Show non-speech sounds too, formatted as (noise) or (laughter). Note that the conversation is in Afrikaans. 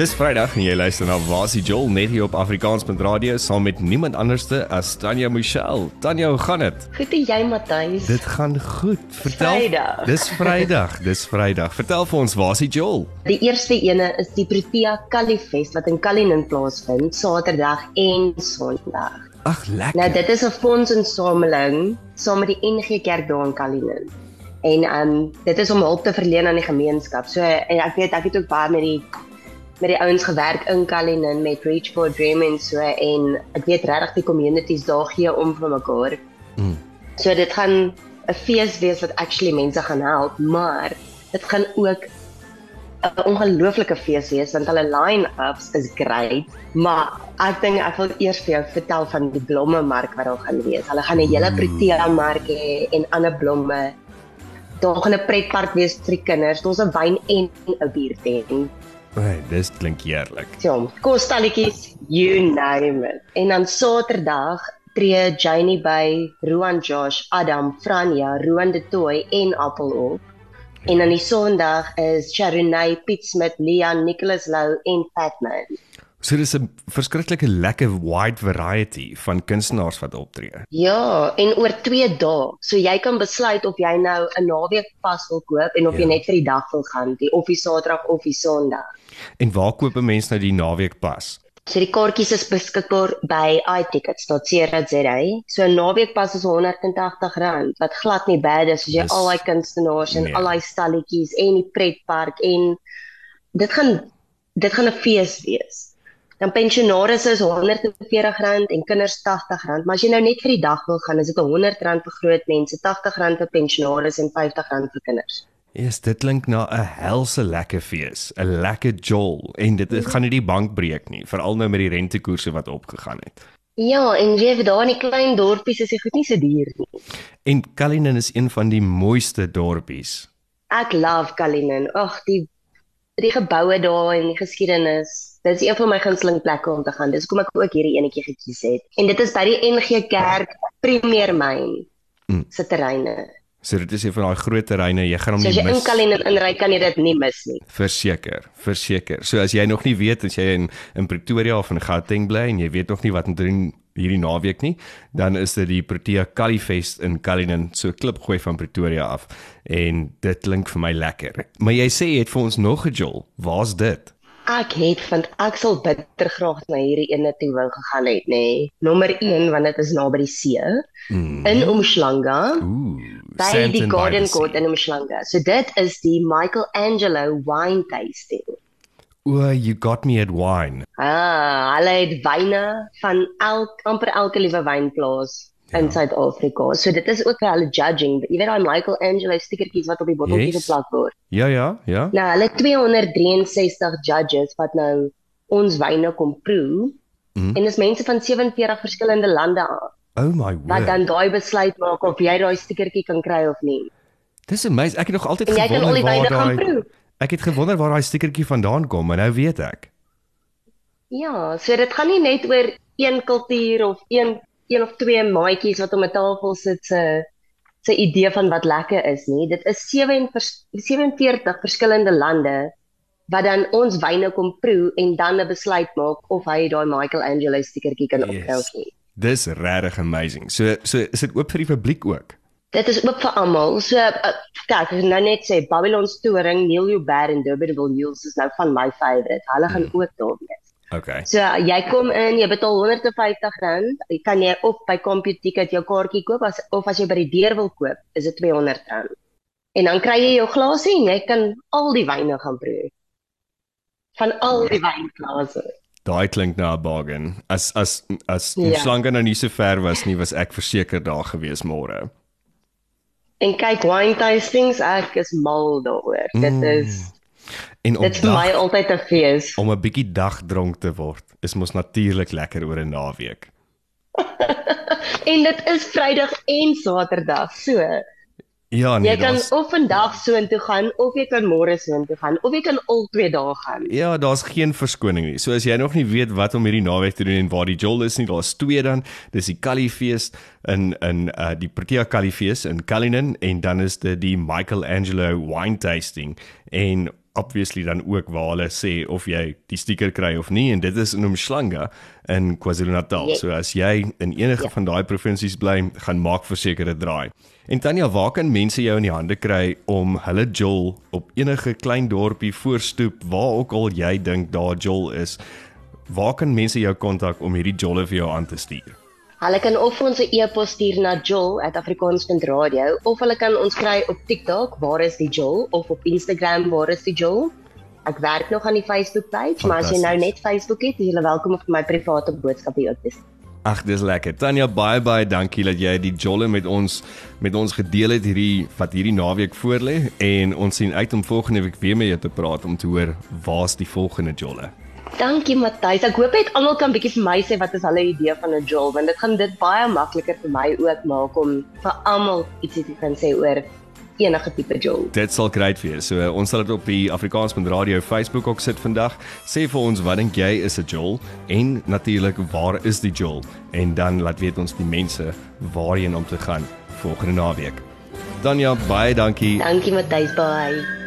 Dis Vrydag en jy luister na Wasie Joel net hier op Afrikaans.radio saam met niemand anderste as Tanya Michelle. Tanya, hoe gaan dit? Goed en jy Matthys? Dit gaan goed. Vertel. Vrydag. Dis Vrydag. Dis Vrydag. Vertel vir ons Wasie Joel. Die eerste ene is die Protea Kalifest wat in Cullinan plaasvind Saterdag en Sondag. Ag, lekker. Nou dit is 'n fondsinsameling saam met die NG Kerk daar in Cullinan. En ehm um, dit is om hulp te verleen aan die gemeenskap. So en ek weet ek het ook baie met die met die ouens gewerk in Cullinan met Reach for Dream en so en ek weet regtig die communities daar gee om vir mekaar. Mm. So dit gaan 'n fees wees wat actually mense gaan help, maar dit gaan ook 'n ongelooflike fees wees want hulle line-ups is great, maar ek dink ek wil eers vir jou vertel van die blomme mark wat daar gaan wees. Hulle gaan 'n hele protea mark hê en ander blomme. Daar gaan 'n pretpark wees vir die kinders. Daar's 'n wyn en 'n biertent. Hey, dis klink heerlik. Ja, kostalletjies, you name it. En dan Saterdag tree Janie by Roan Josh, Adam, Franja, Roan de Tooi en Appel op. En dan die Sondag is Charunay, Piet Smit, Leon, Nicholas Lou en Fatman. So dis 'n verskriklike lekker wide variety van kunstenaars wat optree. Ja, en oor 2 dae. So jy kan besluit of jy nou 'n naweek pas wil koop en of Ja. jy net vir die dag wil gaan, die of die Saterdag of die Sondag. En waar koop 'n mens nou die naweek pas? So die kaartjies is beskikbaar by iTickets.co.za. So 'n naweekpas is R180 wat glad nie bad is as jy Dis- al daai kunstenaars en nee. al daai stalletjies en die pretpark en dit gaan dit gaan 'n fees wees. Dan pensionaars is R140 en kinders R80, maar as jy nou net vir die dag wil gaan, is dit R100 vir groot mense, R80 vir pensionaars en R50 vir kinders. Eers dit klink na 'n helse lekker fees, 'n lekker jol en dit, dit gaan nie die bank breek nie, veral nou met die rentekoerse wat opgegaan het. Ja, en jy weet daar in die klein dorpies is dit goed nie so duur nie. En Cullinan is een van die mooiste dorpies. Ek love Cullinan. Ag, die die geboue daar en die geskiedenis. Dit is een van my gunsteling plekke om te gaan. Dis hoekom ek ook hierdie enetjie gekies het. En dit is by die NG Kerk Premier Myn Mm. se terreine. So dit is een van daai groot terreine, jy gaan hom So as nie jy in mis. Cullinan inry, kan jy dit nie mis nie. Verseker, verseker. So as jy nog nie weet as jy in in Pretoria of in Gauteng bly en jy weet nog nie wat om te doen hierdie naweek nie, dan is dit die Protea Califest in Cullinan, so klip gooi van Pretoria af. En dit klink vir my lekker. Maar jy sê jy het vir ons nog 'n jol. Waar's dit? Ek het want ek sal bitter graag na hierdie ene toe wou gegaan het, nê. Nee. Nommer 1 want dit is naby die see Mm. in Umhlanga. Ooh, by Sandton die Garden. Court in Umhlanga. So dit is die Michelangelo wine tasting. O, you got me at wine. Ah, hulle het wyne van elk amper elke liewe wynplaas in Ja. Suid-Afrika. So dit is ook vir hulle judging. Jy weet daai Michelangelo stickertjies wat op die botteltjies Yes. geplak word. Ja, ja, ja. Nou, hulle het 263 judges wat nou ons wyne kom proe. Mhm. En dis mense van 47 verskillende lande af Oh my wat word. dan daai besluit maak of jy daai stickertjie kan kry of nie. Dis amazing. Ek het nog altyd En jy kan al gewonder die wyne waar gaan daai proe. Ek het gewonder waar daai stickertjie vandaan kom, maar nou weet ek. Ja, so dit gaan nie net oor een kultuur of een een of twee maatjies wat om 'n tafel sit se se idee van wat lekker is nie. Dit is 7 vers- 47 verskillende lande wat dan ons wyne kom proe en dan 'n besluit maak of hy daai Michelangelo stickertjie kan Yes. opkry of nie. Dis regtig amazing. So so is dit oop vir die publiek ook. Dit is oop vir almal. So uh, kyk, ek nou net sê Babylon's Touring, Neil Joubert en Durbanville Jules is nou van my favourite. Hulle gaan Hmm. ook daar wees. Okay. So jy kom in, jy betaal R150, jy kan jy of by CompuTicket jou kaartjie koop as of as jy by die deur wil koop, is dit R200. En dan kry jy jou glasie en jy kan al die wyne gaan proe. Van al die wynglase. Daai klink na 'n bargain. As as as Ja. ja. slange nou nie so ver was nie, was ek verseker daar gewees môre. En kyk wine tastings, ek is mal daaroor. Mm. Dit is En om dit is vir my altyd 'n fees. om 'n bietjie dagdronk te word, is mos natuurlik lekker oor 'n naweek. (laughs) En dit is Vrydag en Saterdag. So, Ja, nee, jy kan daar's of vandag soontoe gaan of jy kan môre soontoe gaan of jy kan al twee dae gaan. Ja, daar's geen verskoning nie. So as jy nog nie weet wat om hierdie naweek te doen en waar die Jol is nie, daar's twee dan. Dis die Califees in in uh die Protea Califees in Cullinan en dan is dit die Michelangelo wine tasting. En obviously dan ook waar hulle sê of jy die stiker kry of nie en dit is in Umhlanga in KwaZulu-Natal. Yes. So as jy in enige Ja. van daai provinsies bly, gaan maak verseker dit draai. En Tanya, waar kan mense jou in die hande kry om hulle jol op enige klein dorpie voorstoep waar ook al jy dink daar jol is? Waar kan mense jou kontak om hierdie jolle vir jou aan te stuur? Hulle kan of ons 'n e-pos stuur na joel@afrikaans.radio of hulle kan ons kry op TikTok, waar is die Joel, of op Instagram, waar is die Joel. Ek werk nog aan die Facebook page, maar as jy nou net Facebook het, is jy welkom om vir my private boodskappe ook te stuur. Ag, dis lekker. Tanya, baie baie dankie dat jy die jolle met ons met ons gedeel het hierdie wat hierdie naweek voorlê en ons sien uit om volgende week weer met jou te praat om te hoor waar's die volgende jolle. Dankie Matthys. Ek hoop net almal kan bietjie vir my sê wat is hulle idee van 'n Joel, want dit gaan dit baie makliker vir my ook maak om vir almal ietsie te kan sê oor enige tipe Joel. Dit sal great wees. So uh, ons sal dit op die Afrikaans.radio Facebook ook sit vandag. Sê vir ons wat dink jy is 'n jol en natuurlik waar is die jol en dan laat weet ons die mense waarheen om te gaan volgende naweek. Tanya, baie dankie. Dankie Matthys, bye.